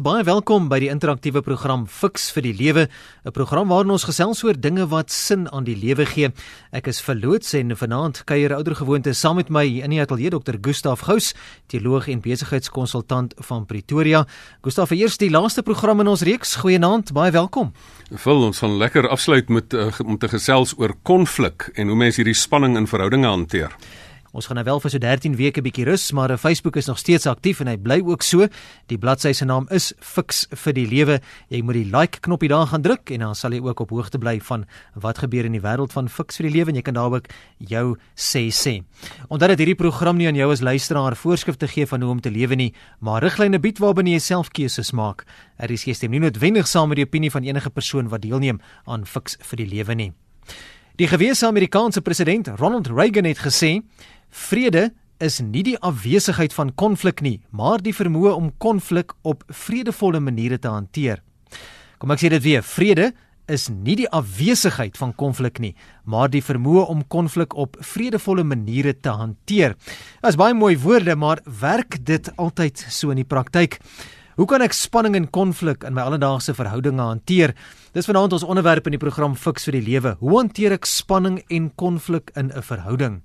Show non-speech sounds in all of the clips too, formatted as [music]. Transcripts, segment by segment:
Baie welkom by die interaktiewe program Fix vir die Lewe, 'n program waarin ons gesels oor dinge wat sin aan die lewe gee. Ek is verloots en vanaand kuier oudergewoonte saam met my in die ateljee Dr. Gustaf Gous, teoloog en besigheidskonsultant van Pretoria. Gustaf, eers die laaste program in ons reeks. Goeienaand, baie welkom. Vul ons gaan lekker afsluit met uh, om te gesels oor konflik en hoe mense hierdie spanning in verhoudinge hanteer. Ons gaan nou wel vir so 13 weke bietjie rus, maar Facebook is nog steeds aktief en hy bly ook so. Die bladsy se naam is Fix vir die Lewe. Jy moet die like knoppie daar gaan druk en dan sal jy ook op hoogte bly van wat gebeur in die wêreld van Fix vir die Lewe en jy kan daar ook jou sê sê. Omdat dit hierdie program nie aan jou as luisteraar voorskrifte gee van hoe om te lewe nie, maar riglyne bied waarbinne jy self keuses maak. Er is gestem nie noodwendig saam met die opinie van enige persoon wat deelneem aan Fix vir die Lewe nie. Die gewese Amerikaanse president Ronald Reagan het gesê Vrede is nie die afwesigheid van konflik nie, maar die vermoë om konflik op vredevolle maniere te hanteer. Kom ek sê dit weer, vrede is nie die afwesigheid van konflik nie, maar die vermoë om konflik op vredevolle maniere te hanteer. Dit is baie mooi woorde, maar werk dit altyd so in die praktyk? Hoe kan ek spanning en konflik in my alledaagse verhoudinge hanteer? Dis vanaand ons onderwerp in die program Fix vir die Lewe. Hoe hanteer ek spanning en konflik in 'n verhouding?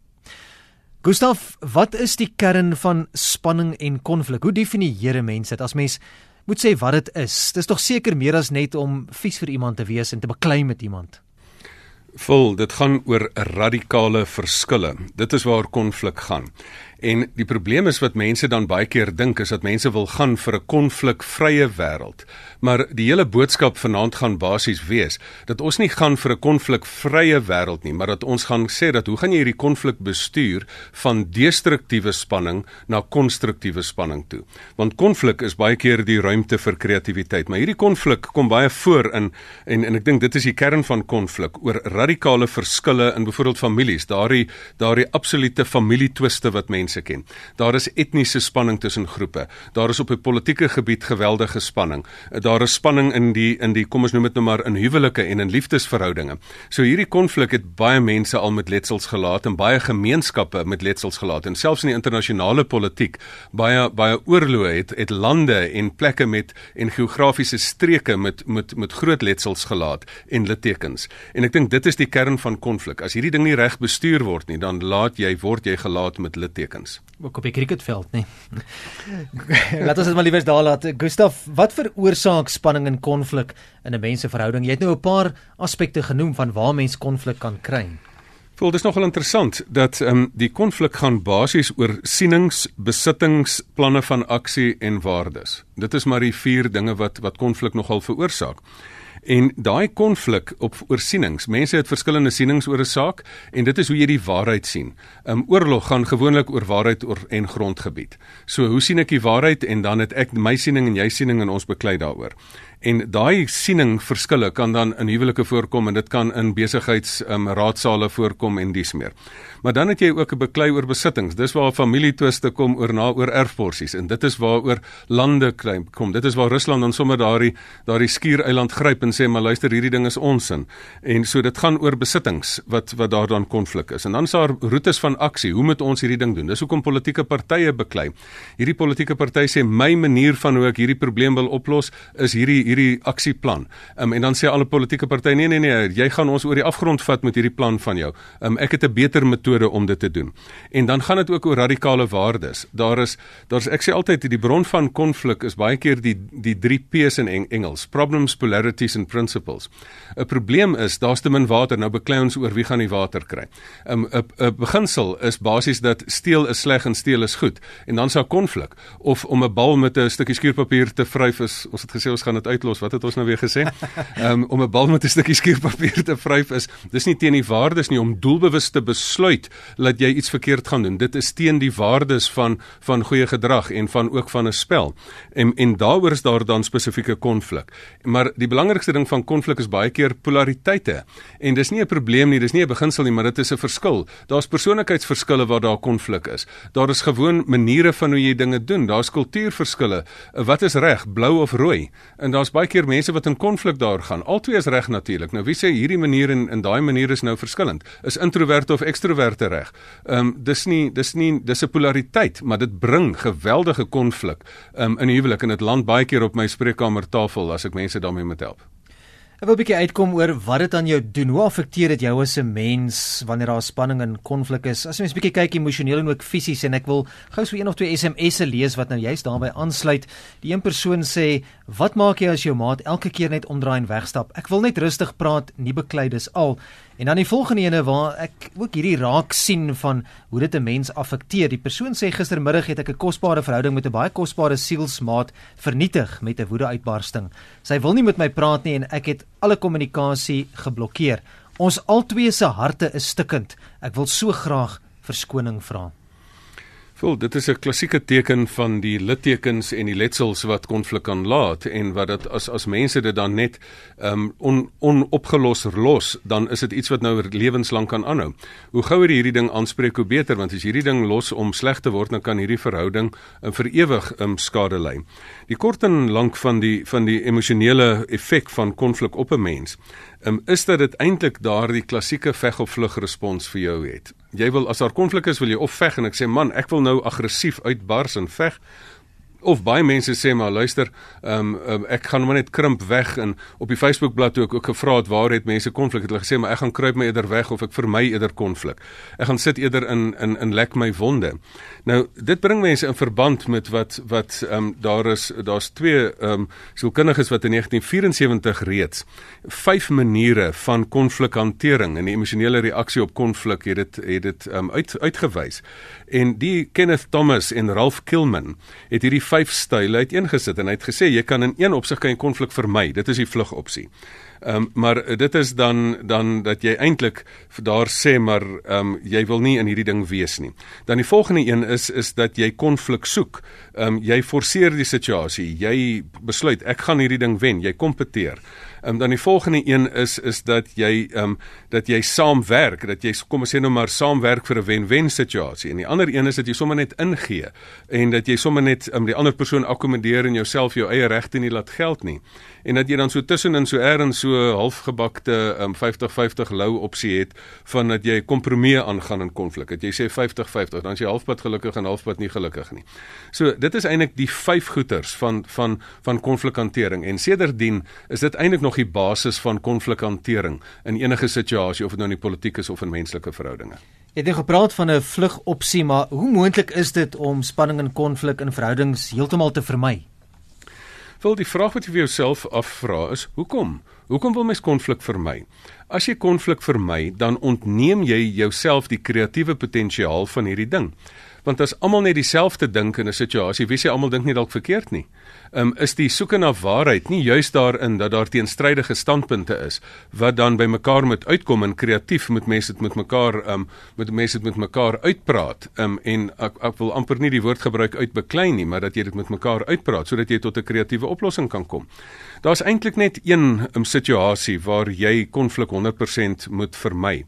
Gustaf, wat is die kern van spanning en konflik? Hoe definieer mense dit as mens moet sê wat dit is? Dis tog seker meer as net om vies vir iemand te wees en te beklei met iemand. Vol, dit gaan oor radikale verskille. Dit is waar konflik gaan. En die probleem is wat mense dan baie keer dink is dat mense wil gaan vir 'n konflikvrye wêreld. Maar die hele boodskap vanaand gaan basies wees dat ons nie gaan vir 'n konflikvrye wêreld nie, maar dat ons gaan sê dat hoe gaan jy hierdie konflik bestuur van destruktiewe spanning na konstruktiewe spanning toe? Want konflik is baie keer die ruimte vir kreatiwiteit, maar hierdie konflik kom baie voor in en en ek dink dit is die kern van konflik oor radikale verskille in byvoorbeeld families, daardie daardie absolute familietwiste wat mense mense ken. Daar is etniese spanning tussen groepe. Daar is op 'n politieke gebied geweldige spanning. Daar is spanning in die in die kom ons noem dit nou maar in huwelike en in liefdesverhoudinge. So hierdie konflik het baie mense al met letsels gelaat en baie gemeenskappe met letsels gelaat en selfs in die internasionale politiek baie baie oorloë het het lande en plekke met en geografiese streke met met met groot letsels gelaat en littekens. En ek dink dit is die kern van konflik. As hierdie ding nie reg bestuur word nie, dan laat jy word jy gelaat met littekens kuns. Ook op die cricketveld, nê. [laughs] laat ons dit maar liewers daar laat. Gustaf, wat veroorsaak spanning en konflik in 'n menseverhouding? Jy het nou 'n paar aspekte genoem van waar mens konflik kan kry. Voel dis nogal interessant dat ehm um, die konflik gaan basies oor sienings, besittings, planne van aksie en waardes. Dit is maar die vier dinge wat wat konflik nogal veroorsaak. En daai konflik op oorsienings, mense het verskillende sienings oor 'n saak en dit is hoe jy die waarheid sien. 'n um, Oorlog gaan gewoonlik oor waarheid oor en grondgebied. So hoe sien ek die waarheid en dan het ek my siening en jy siening en ons beklei daaroor en daai siening verskille kan dan in huwelike voorkom en dit kan in besigheids um, raadsale voorkom en dis meer. Maar dan het jy ook 'n beklei oor besittings. Dis waar familietwiste kom oor na oor erfporsies en dit is waaroor lande kom. Dit is waar Rusland dan sommer daardie daardie skiereiland gryp en sê maar luister hierdie ding is onsin. En so dit gaan oor besittings wat wat daar dan konflik is. En dan is daar roetes van aksie. Hoe moet ons hierdie ding doen? Dis hoekom politieke partye beklei. Hierdie politieke party sê my manier van hoe ek hierdie probleem wil oplos is hierdie hierdie aksieplan. Um, en dan sê alle politieke partye nee nee nee, jy gaan ons oor die afgrond vat met hierdie plan van jou. Um, ek het 'n beter metode om dit te doen. En dan gaan dit ook oor radikale waardes. Daar is daar's ek sê altyd die bron van konflik is baie keer die die 3 P's in Engels, problems, polarities and principles. 'n Probleem is daar's te min water. Nou beklei ons oor wie gaan die water kry. 'n um, 'n beginsel is basies dat steel is sleg en steel is goed. En dan sou konflik of om 'n bal met 'n stukkie skuurpapier te vryf is ons het gesê ons gaan dit uitlos. Wat het ons nou weer gesê? Um, [laughs] om 'n bal met 'n stukkie skuurpapier te vryf is dis nie teen die waardes nie om doelbewus te besluit dat jy iets verkeerd gaan doen. Dit is teen die waardes van van goeie gedrag en van ook van 'n spel. En en daaroor is daar dan spesifieke konflik. Maar die belangrikste ding van konflik is baie keer polariteite. En dis nie 'n probleem nie, dis nie 'n beginsel nie, maar dit is 'n verskil. Daar's persoonlikheidsverskille waar daar konflik is. Daar is gewoon maniere van hoe jy dinge doen. Daar's kultuurverskille. Wat is reg, blou of rooi? En daar's daar's baie keer mense wat in konflik daar gaan. Albei is reg natuurlik. Nou wie sê hierdie manier en in daai manier is nou verskillend? Is introverte of ekstroverte reg? Ehm um, dis nie dis nie dis 'n polariteit, maar dit bring geweldige konflik ehm um, in 'n huwelik en dit land baie keer op my spreekkamertafel as ek mense daarmee moet help. Ek wil 'n bietjie uitkom oor wat dit aan jou doen. Hoe affekteer dit jou as 'n mens wanneer daar spanning en konflik is? As jy mens bietjie kyk emosioneel en ook fisies en ek wil gou so een of twee SMS'e lees wat nou juist daarbey aansluit. Die een persoon sê: "Wat maak jy as jou maat elke keer net omdraai en wegstap? Ek wil net rustig praat, nie beklei dis al." En dan die volgende ene waar ek ook hierdie raak sien van hoe dit 'n mens affekteer. Die persoon sê gistermiddag het ek 'n kosbare verhouding met 'n baie kosbare sielsmaat vernietig met 'n woedeuitbarsting. Sy wil nie met my praat nie en ek het alle kommunikasie geblokkeer. Ons albei se harte is stikkend. Ek wil so graag verskoning vra. Voel, dit is 'n klassieke teken van die littekens en die letsels wat konflik kan laat en wat dit as as mense dit dan net um on onopgelos los, dan is dit iets wat nou lewenslank kan aanhou. Hoe gouer hierdie ding aanspreek, hoe beter, want as hierdie ding los om sleg te word, dan kan hierdie verhouding um, vir ewig um skade ly. Die kort en lank van die van die emosionele effek van konflik op 'n mens um, is dat dit eintlik daardie klassieke veg of vlug respons vir jou het. Jy wil as daar konflik is, wil jy of veg en ek sê man, ek wil nou aggressief uitbars en veg of baie mense sê maar luister, ehm um, um, ek gaan maar net krimp weg en op die Facebook bladsy ook ook gevra het waar het mense konflik het hulle gesê maar ek gaan kruip my eerder weg of ek vermy eerder konflik. Ek gaan sit eerder in in in lek my wonde. Nou dit bring mense in verband met wat wat ehm um, daar is daar's twee ehm um, sielkundiges wat in 1974 reeds vyf maniere van konflikhantering en die emosionele reaksie op konflik het dit het dit ehm um, uit uitgewys. En die Kenneth Thomas en Ralph Kilman het hierdie vyf style uiteengesit en hy het gesê jy kan in een opsig kan jy konflik vermy. Dit is die vlugopsie. Ehm um, maar dit is dan dan dat jy eintlik daar sê maar ehm um, jy wil nie in hierdie ding wees nie. Dan die volgende een is is dat jy konflik soek. Ehm um, jy forceer die situasie. Jy besluit ek gaan hierdie ding wen. Jy kompeteer. Um, dan die volgende een is is dat jy um, dat jy saamwerk, dat jy kom ons sê nou maar saamwerk vir 'n wen-wen situasie. En die ander een is dat jy sommer net ingee en dat jy sommer net um, die ander persoon akkommodeer en jouself jou eie regte nie laat geld nie. En dat jy dan so tussenin so ergens so halfgebakte um, 50-50 lou opsie het van dat jy kompromie aangaan in konflik. Dat jy sê 50-50, dan is jy halfpad gelukkig en halfpad nie gelukkig nie. So dit is eintlik die vyf goeters van van van konflikhantering en sedertdien is dit eintlik nog die basis van konflikhantering in enige situasie of dit nou in die politiek is of in menslike verhoudinge. Jy het nou gepraat van 'n vlugopsie, maar hoe moontlik is dit om spanning en konflik in verhoudings heeltemal te vermy? Wil die vraag wat jy vir jouself afvra is, hoekom? Hoekom wil mens konflik vermy? As jy konflik vermy, dan ontneem jy jouself die kreatiewe potensiaal van hierdie ding want as almal net dieselfde dink in 'n situasie, wie sê almal dink nie dalk verkeerd nie. Ehm um, is die soeke na waarheid nie juist daarin dat daar teenstrydige standpunte is wat dan by mekaar moet uitkom en kreatief moet mense dit met mekaar ehm um, moet mense dit met mekaar uitpraat. Ehm um, en ek, ek wil amper nie die woord gebruik uitbeklei nie, maar dat jy dit met mekaar uitpraat sodat jy tot 'n kreatiewe oplossing kan kom. Daar's eintlik net een um, situasie waar jy konflik 100% moet vermy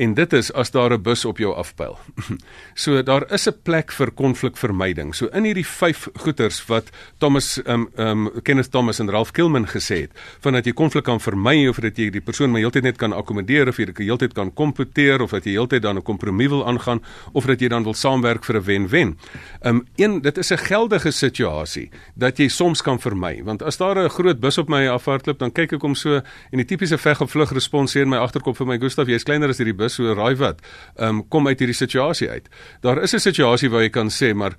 en dit is as daar 'n bus op jou afpyl. [laughs] so daar is 'n plek vir konflikvermyding. So in hierdie vyf goeters wat Thomas um um Kenneth Thomas en Ralph Kilman gesê het, van dat jy konflik kan vermy of dat jy die persoon maar heeltyd net kan akkommodeer of jy dit heeltyd kan kompeteer of dat jy heeltyd dan 'n kompromie wil aangaan of dat jy dan wil saamwerk vir 'n wen-wen. Um een dit is 'n geldige situasie dat jy soms kan vermy, want as daar 'n groot bus op my afhardloop, dan kyk ek om so en die tipiese veg of vlug respons sê in my agterkop vir my Gustaf, jy's kleiner as hierdie bus, so raai wat, ehm um, kom uit hierdie situasie uit. Daar is 'n situasie waar jy kan sê, maar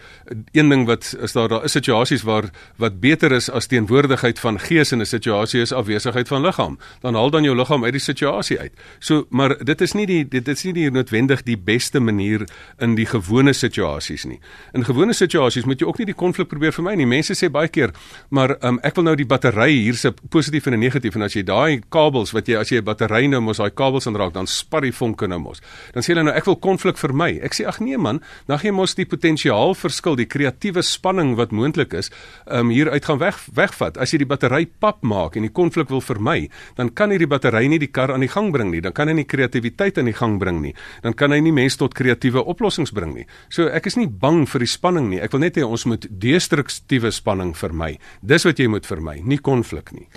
een ding wat is daar daar is situasies waar wat beter is as teenwoordigheid van gees in 'n situasie is afwesigheid van liggaam. Dan haal dan jou liggaam uit die situasie uit. So, maar dit is nie die dit is nie die noodwendig die beste manier in die gewone situasies nie. In gewone situasies moet jy ook nie die konflik probeer vermy nie. Mense sê baie keer, maar um, ek wil nou die battery hierse positief en negatief en as jy daai kabels wat jy as jy 'n battery nou mos daai kabels aanraak, dan spat die vonke nou mos. Dan sê hulle nou ek wil konflik vermy. Ek sê ag nee man, dan jy mos die potensiaal verskil, die kreatiewe spanning wat moontlik is, um hier uit gaan weg wegvat. As jy die battery pap maak en die konflik wil vermy, dan kan hierdie battery nie die kar aan die gang bring nie. Dan kan hy nie kreatiwiteit aan die gang bring nie. Dan kan hy nie mense tot kreatiewe oplossings bring nie. So ek is nie bang vir die spanning nie. Ek wil net hê ons moet destruktiewe spanning vermy. Dis wat jy moet vermy, nie konflik nie.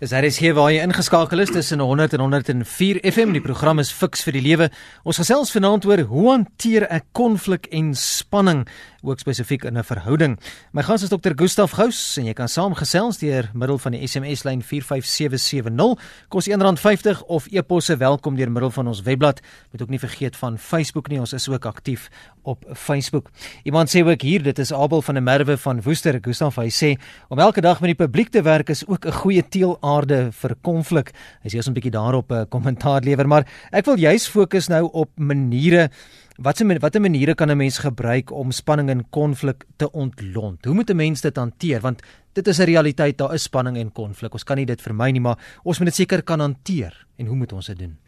Dis hier is hier waar jy ingeskakel is tussen 100 en 104 FM. Die program is Fix vir die Lewe. Ons gesels vanaand oor hoe hanteer ek konflik en spanning, ook spesifiek in 'n verhouding. My gas is Dr. Gustaf Gous en jy kan saamgesels deur middel van die SMS lyn 45770. Kos R1.50 of e-posse welkom deur middel van ons webblad. Moet ook nie vergeet van Facebook nie. Ons is ook aktief op Facebook. Iemand sê ook hier, dit is Abel van der Merwe van Woester. Gustaf, hy sê om elke dag met die publiek te werk is ook 'n goeie teel aarde vir konflik. Hy sê ons 'n bietjie daarop 'n uh, kommentaar lewer, maar ek wil juis fokus nou op maniere watse watter maniere kan 'n mens gebruik om spanning en konflik te ontlont? Hoe moet 'n mens dit hanteer? Want dit is 'n realiteit, daar is spanning en konflik. Ons kan nie dit vermy nie, maar ons moet dit seker kan hanteer. En hoe moet ons dit doen?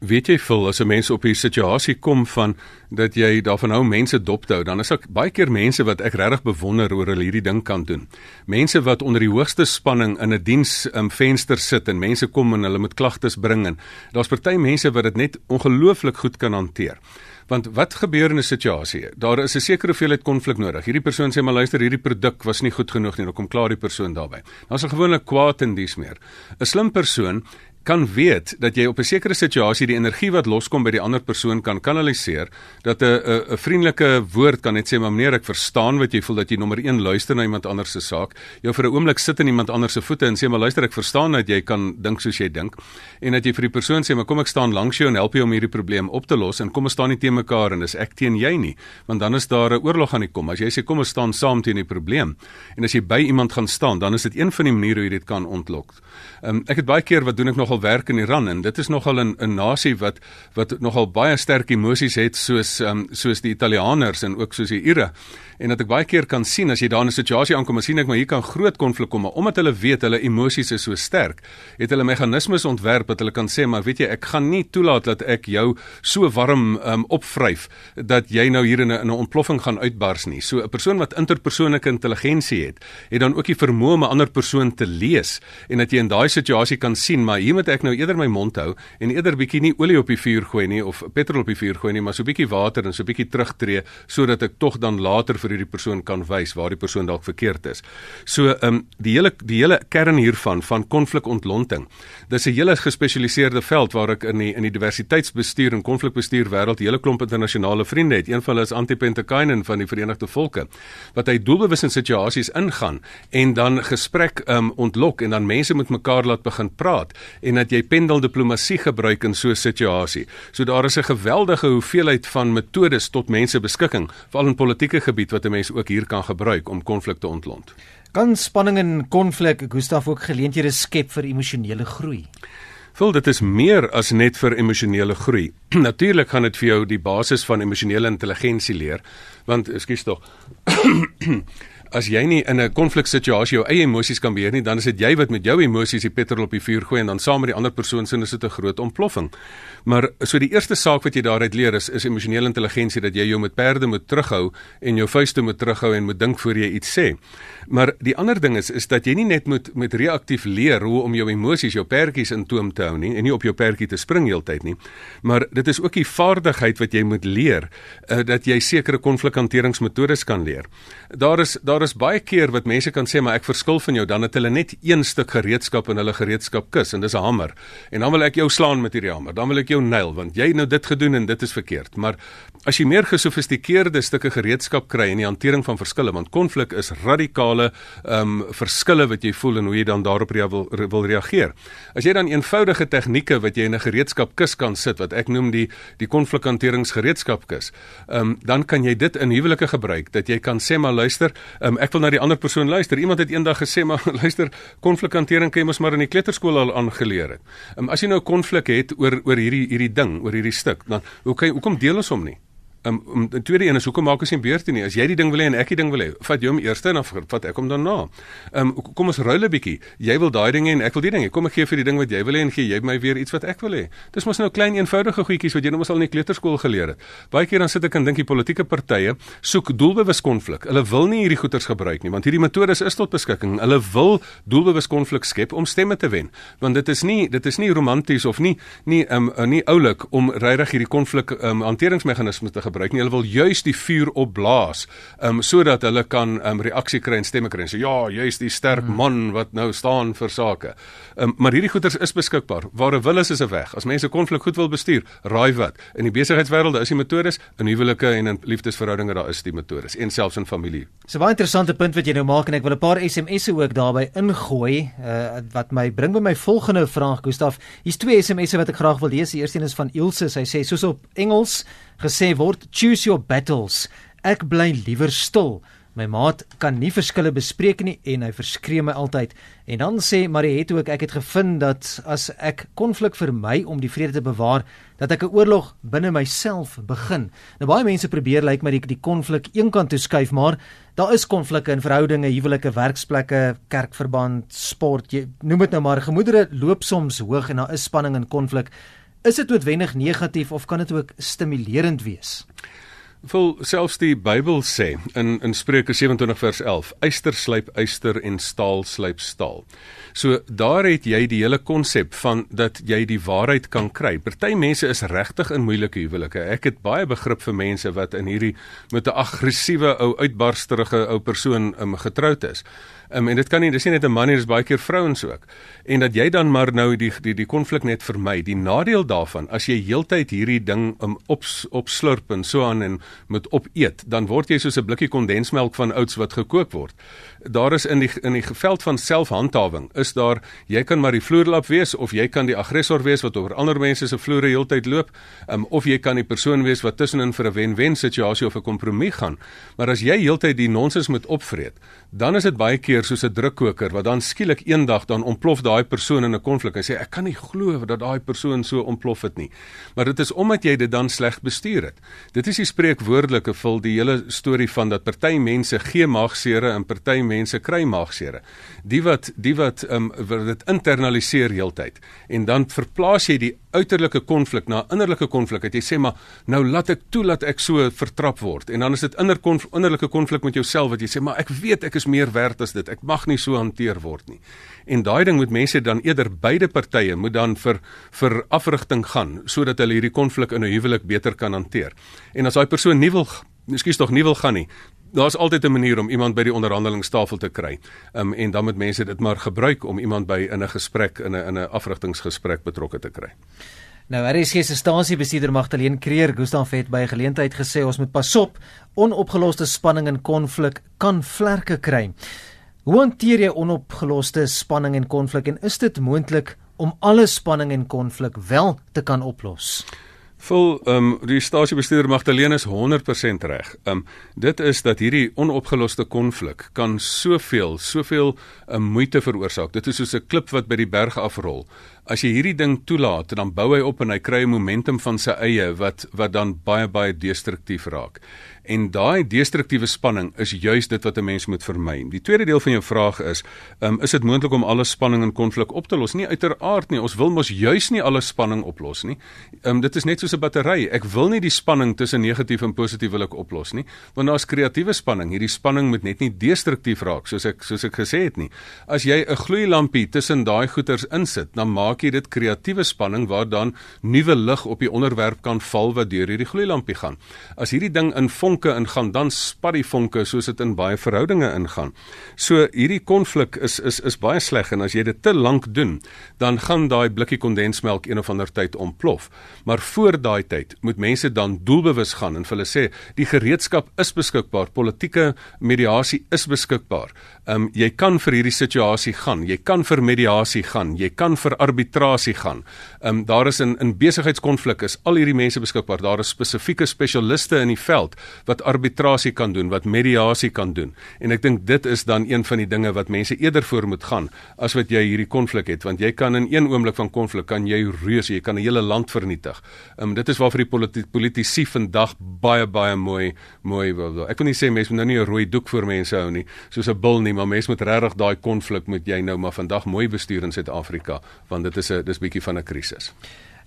Weet jy vol as 'n mens op 'n situasie kom van dat jy daarvan hou mense dop te hou, dan is ek baie keer mense wat ek regtig bewonder oor hulle hierdie ding kan doen. Mense wat onder die hoogste spanning in 'n diens in um, venster sit en mense kom en hulle moet klagtes bring en daar's party mense wat dit net ongelooflik goed kan hanteer. Want wat gebeur in 'n situasie? Daar is 'n sekere hoeveelheid konflik nodig. Hierdie persoon sê maar luister, hierdie produk was nie goed genoeg nie. Dan kom klaar die persoon daarbey. Dan's 'n gewone kwaad in dies meer. 'n Slim persoon kan weet dat jy op 'n sekere situasie die energie wat loskom by die ander persoon kan kanaliseer dat 'n 'n 'n vriendelike woord kan net sê maar meneer ek verstaan wat jy voel dat jy nommer 1 luister na iemand anders se saak. Jou vir 'n oomblik sit in iemand anders se voete en sê maar luister ek verstaan dat jy kan dink soos jy dink. En dat jy vir die persoon sê maar kom ek staan langs jou en help jou om hierdie probleem op te los en kom ons staan nie teen mekaar en dis ek teen jy nie. Want dan is daar 'n oorlog aan die kom. As jy sê kom ons staan saam teen die probleem. En as jy by iemand gaan staan dan is dit een van die maniere hoe jy dit kan ontlok. Um, ek het baie keer wat doen ek nogal werk in Iran en dit is nogal 'n 'n nasie wat wat nogal baie sterk emosies het soos um, soos die Italianers en ook soos die Ire en dat ek baie keer kan sien as jy daar in 'n situasie aankom, sien ek maar hier kan groot konflik kom, maar omdat hulle weet hulle emosies is so sterk, het hulle meganismes ontwerp dat hulle kan sê, maar weet jy, ek gaan nie toelaat dat ek jou so warm um, opvryf dat jy nou hier in 'n 'n ontploffing gaan uitbars nie. So 'n persoon wat interpersoonlike intelligensie het, het dan ook die vermoë om 'n ander persoon te lees en dat jy in daai situasie kan sien, maar hier moet ek nou eerder my mond hou en eerder bietjie nie olie op die vuur gooi nie of petrol op die vuur gooi nie, maar so bietjie water en so bietjie terugtreë sodat ek tog dan later vir hierdie persoon kan wys waar die persoon dalk verkeerd is. So ehm um, die hele die hele kern hiervan van konflikontlonting. Dis 'n hele gespesialiseerde veld waar ek in die in die diversiteitsbestuur en konflikbestuur wêreld hele klomp internasionale vriende het. Een van hulle is Antipentekainen van die Verenigde Volke wat hy doelbewus in situasies ingaan en dan gesprek ehm um, ontlok en dan mense met mekaar laat begin praat en dat jy pendeldiplomatie gebruik in so 'n situasie. So daar is 'n geweldige hoeveelheid van metodes tot mense beskikking, veral in politieke gebied wat 'n mens ook hier kan gebruik om konflikte ontlont. Kan spanning en konflik Gustaf ook geleenthede skep vir emosionele groei? Vul dit is meer as net vir emosionele groei. [clears throat] Natuurlik gaan dit vir jou die basis van emosionele intelligensie leer, want ekskuus tog. [clears throat] as jy nie in 'n konfliksituasie jou eie emosies kan beheer nie, dan is dit jy wat met jou emosies die petrol op die vuur gooi en dan saam met die ander persoon is dit 'n groot ontploffing. Maar so die eerste saak wat jy daaruit leer is is emosionele intelligensie dat jy jou met perde moet terughou en jou vuiste moet terughou en moet dink voor jy iets sê. Maar die ander ding is is dat jy nie net moet met reaktief leer hoe om jou emosies, jou perdjies in toom te hou nie en nie op jou perdjie te spring heeltyd nie. Maar dit is ook die vaardigheid wat jy moet leer uh, dat jy sekere konflikhanteringsmetodes kan leer. Daar is daar is baie keer wat mense kan sê maar ek verskil van jou dan het hulle net een stuk gereedskap in hulle gereedskapkis en dis 'n hamer. En dan wil ek jou slaan met hierdie hamer. Dan wil ek jou nail want jy nou dit gedoen en dit is verkeerd. Maar as jy meer gesofistikeerde stukke gereedskap kry in die hantering van verskille want konflik is radikale ehm um, verskille wat jy voel en hoe jy dan daarop rea wil, wil reageer. As jy dan eenvoudige tegnieke wat jy in 'n gereedskapkis kan sit wat ek noem die die konflikhanteringsgereedskapkis, ehm um, dan kan jy dit in huwelike gebruik dat jy kan sê maar luister, um, ek wil na die ander persoon luister. Iemand het eendag gesê maar [laughs] luister, konflikhantering kan jy mos maar in die kleuterskool al aangeleer het. Um, as jy nou 'n konflik het oor oor hierdie hierdie ding, oor hierdie stuk, dan hoe kan hoekom deel ons hom nie? Um, um die tweede een is hoekom maak ons nie beurte nie? As jy die ding wil hê en ek die ding wil hê, vat jy hom eers en dan vat ek hom daarna. Um kom ons ruil 'n bietjie. Jy wil daai ding hê en ek wil die ding hê. Kom ek gee vir die ding wat jy wil hê en gee jy my weer iets wat ek wil hê. Dis mos nou klein eenvoudige goedjies wat jy nou mos al in die kleuterskool geleer het. Baie keer dan sit ek en dink die politieke partye soek doelbewus konflik. Hulle wil nie hierdie goeters gebruik nie want hierdie metodes is tot beskikking. Hulle wil doelbewus konflik skep om stemme te wen. Want dit is nie dit is nie romanties of nie nie um, nie oulik om regtig hierdie konflik um, hanteringsmeganismes te gebruik nie. Hulle wil juis die vuur opblaas um, sodat hulle kan um, reaksie kry en stemme kry. So ja, juis die sterk hmm. man wat nou staan vir sake. Um, maar hierdie goeters is beskikbaar. Waar 'n wil is, is 'n weg. As mense konflik goed wil bestuur, raai wat? In die besigheidswêreld is die metodes, in huwelike en in liefdesverhoudinge daar is die metodes en selfs in familie. So baie interessante punt wat jy nou maak en ek wil 'n paar SMS'e ook daarbey ingooi uh, wat my bring by my volgende vraag Gustaf. Hier's twee SMS'e wat ek graag wil lees. Die eerste een is van Ilse. Sy sê soos op Engels gesê word, choose your battles. Ek bly liewer stil. My maat kan nie verskille bespreek nie en hy verskree my altyd. En dan sê Mariette ook ek het gevind dat as ek konflik vermy om die vrede te bewaar, dat ek 'n oorlog binne myself begin. Nou baie mense probeer lyk like my die die konflik eenkant toe skuif, maar daar is konflikte in verhoudinge, huwelike, werksplekke, kerkverband, sport, jy noem dit nou maar. Gemoedere loop soms hoog en daar is spanning en konflik. Is dit noodwendig negatief of kan dit ook stimulerend wees? Vol selfs die Bybel sê in in Spreuke 27 vers 11, yster slyp yster en staal slyp staal. So daar het jy die hele konsep van dat jy die waarheid kan kry. Party mense is regtig in moeilike huwelike. Ek het baie begrip vir mense wat in hierdie met 'n aggressiewe ou uitbarsterige ou persoon um, getroud is. Um, en dit kan nie dis nie net 'n man nie, dis baie keer vrouens ook. En dat jy dan maar nou die die die konflik net vermy. Die nadeel daarvan as jy heeltyd hierdie ding um, op opslurp en so aan en moet opeet, dan word jy soos 'n blikkie kondensmelk van oats wat gekook word. Daar is in die in die veld van selfhandhawing is daar jy kan maar die vloerlap wees of jy kan die aggressor wees wat oor ander mense se vloere heeltyd loop, um, of jy kan die persoon wees wat tussenin vir 'n wen-wen situasie of 'n kompromie gaan. Maar as jy heeltyd die nonsens moet opvreet, dan is dit baie keer soos 'n drukkoker wat dan skielik eendag dan ontplof daai persoon in 'n konflik en sê ek kan nie glo dat daai persoon so ontplof het nie. Maar dit is omdat jy dit dan sleg bestuur het. Dit is die spreekwoordelike vul die hele storie van dat party mense gee maagsere en party mense kry maagsere. Die wat die wat ehm um, wat dit internaliseer heeltyd en dan verplaas jy die uiterlike konflik na innerlike konflik. Jy sê maar nou laat ek toe dat ek so vertrap word en dan is dit inner konf, innerlike konflik met jouself wat jy sê maar ek weet ek is meer werd as dit. Ek mag nie so hanteer word nie. En daai ding moet mense dan eerder beide partye moet dan vir vir afrigting gaan sodat hulle hierdie konflik in 'n huwelik beter kan hanteer. En as daai persoon nie wil Miskien tog nie wil gaan nie daar's altyd 'n manier om iemand by die onderhandelingstafel te kry. Ehm um, en dan moet mense dit maar gebruik om iemand by in 'n gesprek in 'n in 'n afrigtingsgesprek betrokke te kry. Nou, is hierdie stasiebestuurder Magdalene Kreer, Gustav het by 'n geleentheid gesê ons moet pasop, onopgeloste spanning en konflik kan vlerke kry. Hoe hanteer jy onopgeloste spanning en konflik en is dit moontlik om alle spanning en konflik wel te kan oplos? Vol ehm um, die stasiebestuurder Magdalene is 100% reg. Ehm um, dit is dat hierdie onopgeloste konflik kan soveel, soveel um, moeite veroorsaak. Dit is soos 'n klip wat by die berg afrol. As jy hierdie ding toelaat, dan bou hy op en hy kry 'n momentum van sy eie wat wat dan baie baie destruktief raak. En daai destruktiewe spanning is juis dit wat 'n mens moet vermy. Die tweede deel van jou vraag is, um, is dit moontlik om alle spanning en konflik op te los? Nie uiteraard nie. Ons wil mos juis nie alle spanning oplos nie. Um, dit is net soos 'n battery. Ek wil nie die spanning tussen negatief en positief wil ek oplos nie, want daar's kreatiewe spanning. Hierdie spanning moet net nie destruktief raak soos ek soos ek gesê het nie. As jy 'n gloeilampie tussen daai goeters insit, dan maak jy dit kreatiewe spanning waar dan nuwe lig op die onderwerp kan val wat deur hierdie gloeilampie gaan. As hierdie ding in vonk vonke ingaan, dan spat die vonke soos dit in baie verhoudinge ingaan. So hierdie konflik is is is baie sleg en as jy dit te lank doen, dan gaan daai blikkie kondensmelk een of ander tyd ontplof. Maar voor daai tyd moet mense dan doelbewus gaan en vir hulle sê die gereedskap is beskikbaar, politieke mediasie is beskikbaar. Ehm um, jy kan vir hierdie situasie gaan, jy kan vir mediasie gaan, jy kan vir arbitrasie gaan. Ehm um, daar is in in besigheidskonflik is al hierdie mense beskikbaar. Daar is spesifieke spesialiste in die veld wat arbitrasie kan doen, wat mediasie kan doen. En ek dink dit is dan een van die dinge wat mense eerder voor moet gaan as wat jy hierdie konflik het, want jy kan in een oomblik van konflik kan jy reus, jy kan 'n hele land vernietig. Ehm um, dit is waarvoor die politi politici vandag baie baie mooi mooi wil. Ek wil nie sê mense moet nou nie 'n rooi doek voor mense hou nie, soos 'n bil nie, maar mense moet regtig daai konflik moet jy nou maar vandag mooi bestuur in Suid-Afrika, want dit is 'n dis bietjie van 'n krisis.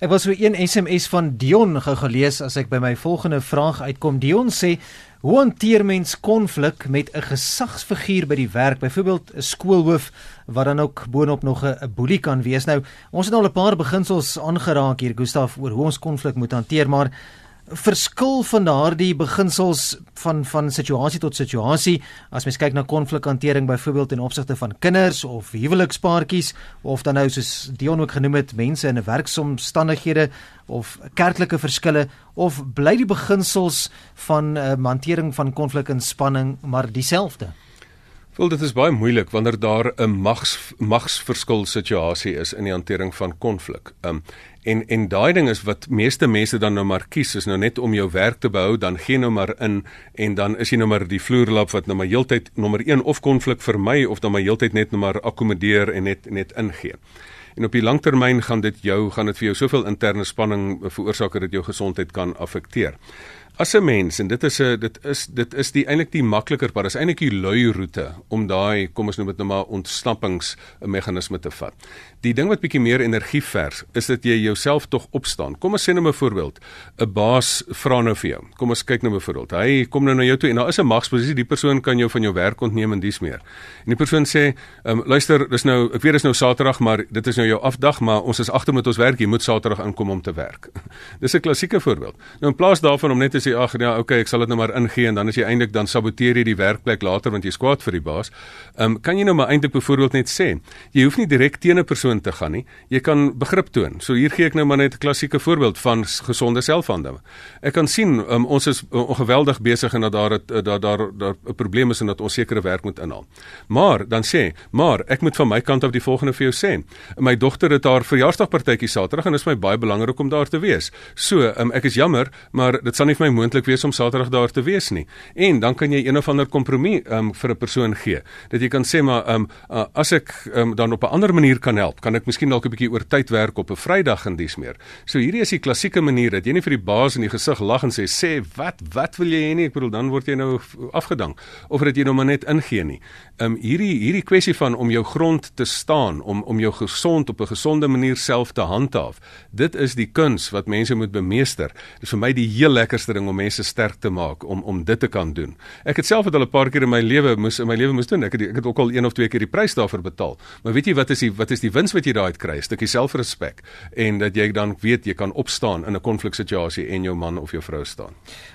Ek was so een SMS van Dion gou gelees as ek by my volgende vraag uitkom. Dion sê: "Hoe hanteer mens konflik met 'n gesagsfiguur by die werk, byvoorbeeld 'n skoolhoof wat dan ook boonop nog 'n boelie kan wees?" Nou, ons het al 'n paar beginsels aangeraak hier, Gustaf, oor hoe ons konflik moet hanteer, maar verskil van daardie beginsels van van situasie tot situasie. As mens kyk na konflikhantering byvoorbeeld in opsigte van kinders of huwelikspaartjies of dan nou soos Dion ook genoem het mense in 'n werksomstandighede of kerklike verskille of bly die beginsels van uh, hantering van konflik en spanning maar dieselfde Wel dit is baie moeilik wanneer daar 'n mags magsverskil situasie is in die hantering van konflik. Um En en daai ding is wat meeste mense dan nou maar kies is nou net om jou werk te behou, dan gee nou maar in en dan is jy nou maar die vloerlap wat nou maar heeltyd nommer 1 of konflik vermy of dan maar heeltyd net nou maar akkommodeer en net net ingee. En op die langtermyn gaan dit jou gaan dit vir jou soveel interne spanning veroorsaak dat jou gesondheid kan affekteer. As 'n mens en dit is 'n dit is dit is die eintlik die makliker pad. Is eintlik die lui roete om daai kom ons noem dit nou maar ontsnappings meganisme te vat. Die ding wat bietjie meer energie vers is dat jy jouself tog opstaan. Kom ons sê nou 'n voorbeeld. 'n Baas vra nou vir jou. Kom ons kyk nou 'n voorbeeld. Hy kom nou na jou toe en daar is 'n magsposisie. Die persoon kan jou van jou werk ontneem en dis meer. En die persoon sê, um, "Luister, dis nou ek weet dis nou Saterdag, maar dit is nou jou afdag, maar ons is agter met ons werk. Jy moet Saterdag inkom om te werk." [laughs] dis 'n klassieke voorbeeld. Nou in plaas daarvan om net te sê ag ja, okay, ek sal dit nou maar ingee en dan as jy eintlik dan saboteer jy die werkplek later want jy's kwaad vir die baas. Ehm um, kan jy nou maar eintlik byvoorbeeld net sê, jy hoef nie direk teen 'n persoon te gaan nie. Jy kan begrip toon. So hier gee ek nou maar net 'n klassieke voorbeeld van gesonde selfhandel. Ek kan sien um, ons is ongeweldig besig en dat daar het, daar daar daar 'n probleem is en dat ons sekere werk moet inhaal. Maar dan sê, maar ek moet van my kant af die volgende vir jou sê. My dogter het haar verjaarsdagpartytjie Saterdag en dit is my baie belangrik om daar te wees. So, um, ek is jammer, maar dit sal nie vir my moontlik wees om Saterdag daar te wees nie. En dan kan jy een of ander kompromie um, vir 'n persoon gee. Dat jy kan sê maar um, uh, as ek um, dan op 'n ander manier kan help, kan ek miskien dalk 'n bietjie oor tyd werk op 'n Vrydag en dis meer. So hierdie is die klassieke manier dat jy nie vir die baas in die gesig lag en sê sê wat wat wil jy hê nie? Ek bedoel dan word jy nou afgedank of dat jy nou maar net ingee nie. Um hierdie hierdie kwessie van om jou grond te staan, om om jou gesond op 'n gesonde manier self te handhaaf. Dit is die kuns wat mense moet bemeester. Dit is vir my die heel lekkerste ding om mense sterk te maak om om dit te kan doen. Ek het self dit al 'n paar keer in my lewe moes in my lewe moes doen. Ek het ek het ook al een of twee keer die prys daarvoor betaal. Maar weet jy wat is die wat is die wins wat jy daai kry? 'n Stukkie selfrespek en dat jy dan weet jy kan opstaan in 'n konfliksituasie en jou man of jou vrou staan.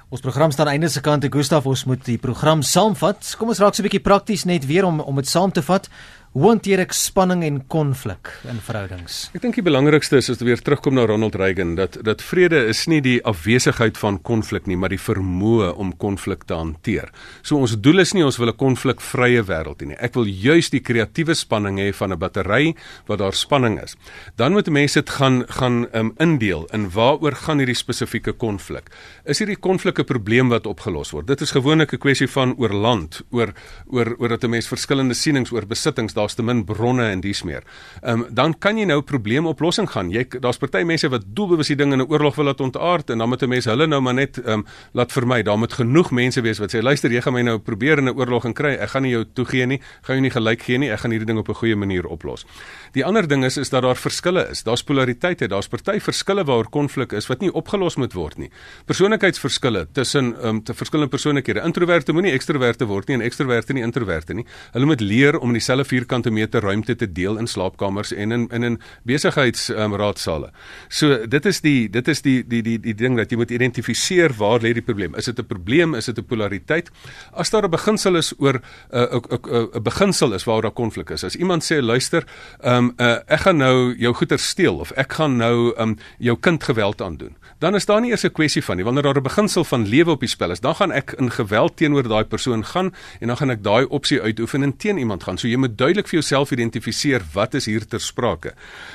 Ons program staan einde se kant Gustaf ons moet die program saamvat. Kom ons raak so 'n bietjie prakties net weer om om dit saam te vat. Hoe hanteer ek spanning en konflik in verhoudings? Ek dink die belangrikste is as jy weer terugkom na Ronald Reagan dat dat vrede is nie die afwesigheid van konflik nie, maar die vermoë om konflik te hanteer. So ons doel is nie ons wil 'n konflikvrye wêreld hê nie. Ek wil juis die kreatiewe spanning hê van 'n battery waar daar spanning is. Dan moet mense dit gaan gaan um, indeel in waaroor gaan hierdie spesifieke konflik. Is hierdie konflik 'n probleem wat opgelos word? Dit is gewoonlik 'n kwessie van oor land, oor oor oor dat 'n mens verskillende sienings oor besittings daar's te min bronne en dies meer. Ehm um, dan kan jy nou probleemoplossing gaan. Jy daar's party mense wat doelbewus die ding in 'n oorlog wil laat ontaard en dan moet 'n mens hulle nou maar net ehm um, laat vermy. Daar moet genoeg mense wees wat sê luister, jy gaan my nou probeer in 'n oorlog en kry. Ek gaan nie jou toegee nie. Gaan jou nie gelyk gee nie. Ek gaan hierdie ding op 'n goeie manier oplos. Die ander ding is is dat daar verskille is. Daar's polariteite. Daar's party verskille waaroor konflik is wat nie opgelos moet word nie. Persoonlikheidsverskille tussen ehm um, te verskillende persoonlikhede. Introverte moenie ekstroverte word nie en ekstroverte nie introverte nie. Hulle moet leer om in dieselfde vierkant vierkante meter ruimte te deel in slaapkamers en in in in besigheidsraadsale. Um, so dit is die dit is die die die die ding dat jy moet identifiseer waar lê die probleem. Is dit 'n probleem? Is dit 'n polariteit? As daar 'n beginsel is oor 'n uh, 'n 'n beginsel is waar daar konflik is. As iemand sê luister, ehm um, uh, ek gaan nou jou goeder steel of ek gaan nou ehm um, jou kind geweld aandoen dan is daar nie eers 'n kwessie van nie. Wanneer daar 'n beginsel van lewe op die spel is, dan gaan ek in geweld teenoor daai persoon gaan en dan gaan ek daai opsie uitoefen en teen iemand gaan. So jy moet duidelik maklik vir jouself identifiseer wat is hier ter sprake.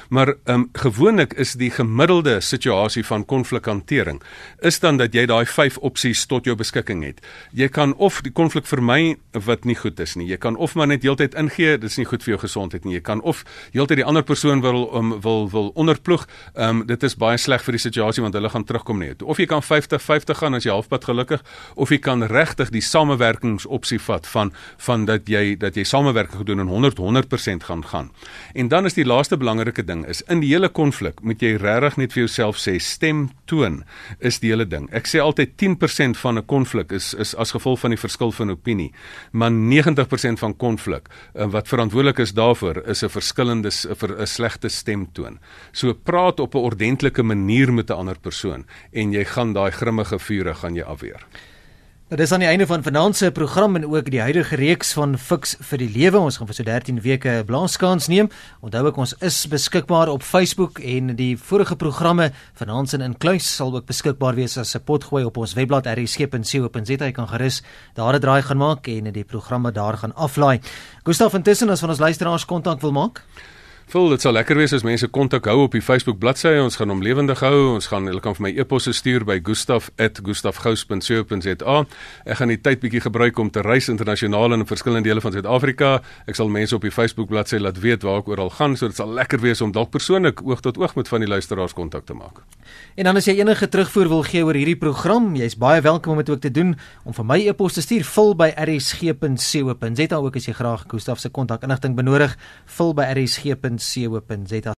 Maar ehm um, gewoonlik is die gemiddelde situasie van konflikhantering is dan dat jy daai 5 opsies tot jou beskikking het. Jy kan of die konflik vermy wat nie goed is nie. Jy kan of maar net heeltyd ingee, dit is nie goed vir jou gesondheid nie. Jy kan of heeltyd die ander persoon wil um, wil wil onderploeg. Ehm um, dit is baie sleg vir die situasie want hulle gaan terugkom net. Of jy kan 50-50 gaan as jy halfpad gelukkig of jy kan regtig die samewerkingsopsie vat van van dat jy dat jy samewerking gedoen en 100 100% gaan gaan. En dan is die laaste belangrike ding is in die hele konflik moet jy regtig net vir jouself sê stem toon is die hele ding. Ek sê altyd 10% van 'n konflik is is as gevolg van die verskil van opinie, maar 90% van konflik uh, wat verantwoordelik is daarvoor is 'n verskillende vir 'n slegte stemtoon. So praat op 'n ordentlike manier met 'n ander persoon en jy gaan daai grimmige vure gaan jy afweer. Nou dis aan die einde van vanaand se program en ook die huidige reeks van Fix vir die lewe. Ons gaan vir so 13 weke blaaskans neem. Onthou ek ons is beskikbaar op Facebook en die vorige programme vanaand in Kluis sal ook beskikbaar wees as 'n potgooi op ons webblad rsg.co.za. Jy kan gerus daar 'n draai gaan maak en die programme daar gaan aflaai. Gustaf intussen as van ons luisteraars kontak wil maak. Voel dit sal lekker wees as mense kontak hou op die Facebook bladsy. Ons gaan hom lewendig hou. Ons gaan hulle kan vir my e-posse stuur by gustaf@gustafgous.co.za. Ek gaan die tyd bietjie gebruik om te reis internasionaal in verskillende dele van Suid-Afrika. Ek sal mense op die Facebook bladsy laat weet waar ek oral gaan, so dit sal lekker wees om dalk persoonlik oog tot oog met van die luisteraars kontak te maak. En dan as jy enige terugvoer wil gee oor hierdie program, jy's baie welkom om dit ook te doen om vir my e-pos te stuur vul by rsg.co.za ook as jy graag Gustaf se kontak inligting benodig, vul by rsg.co.za co.za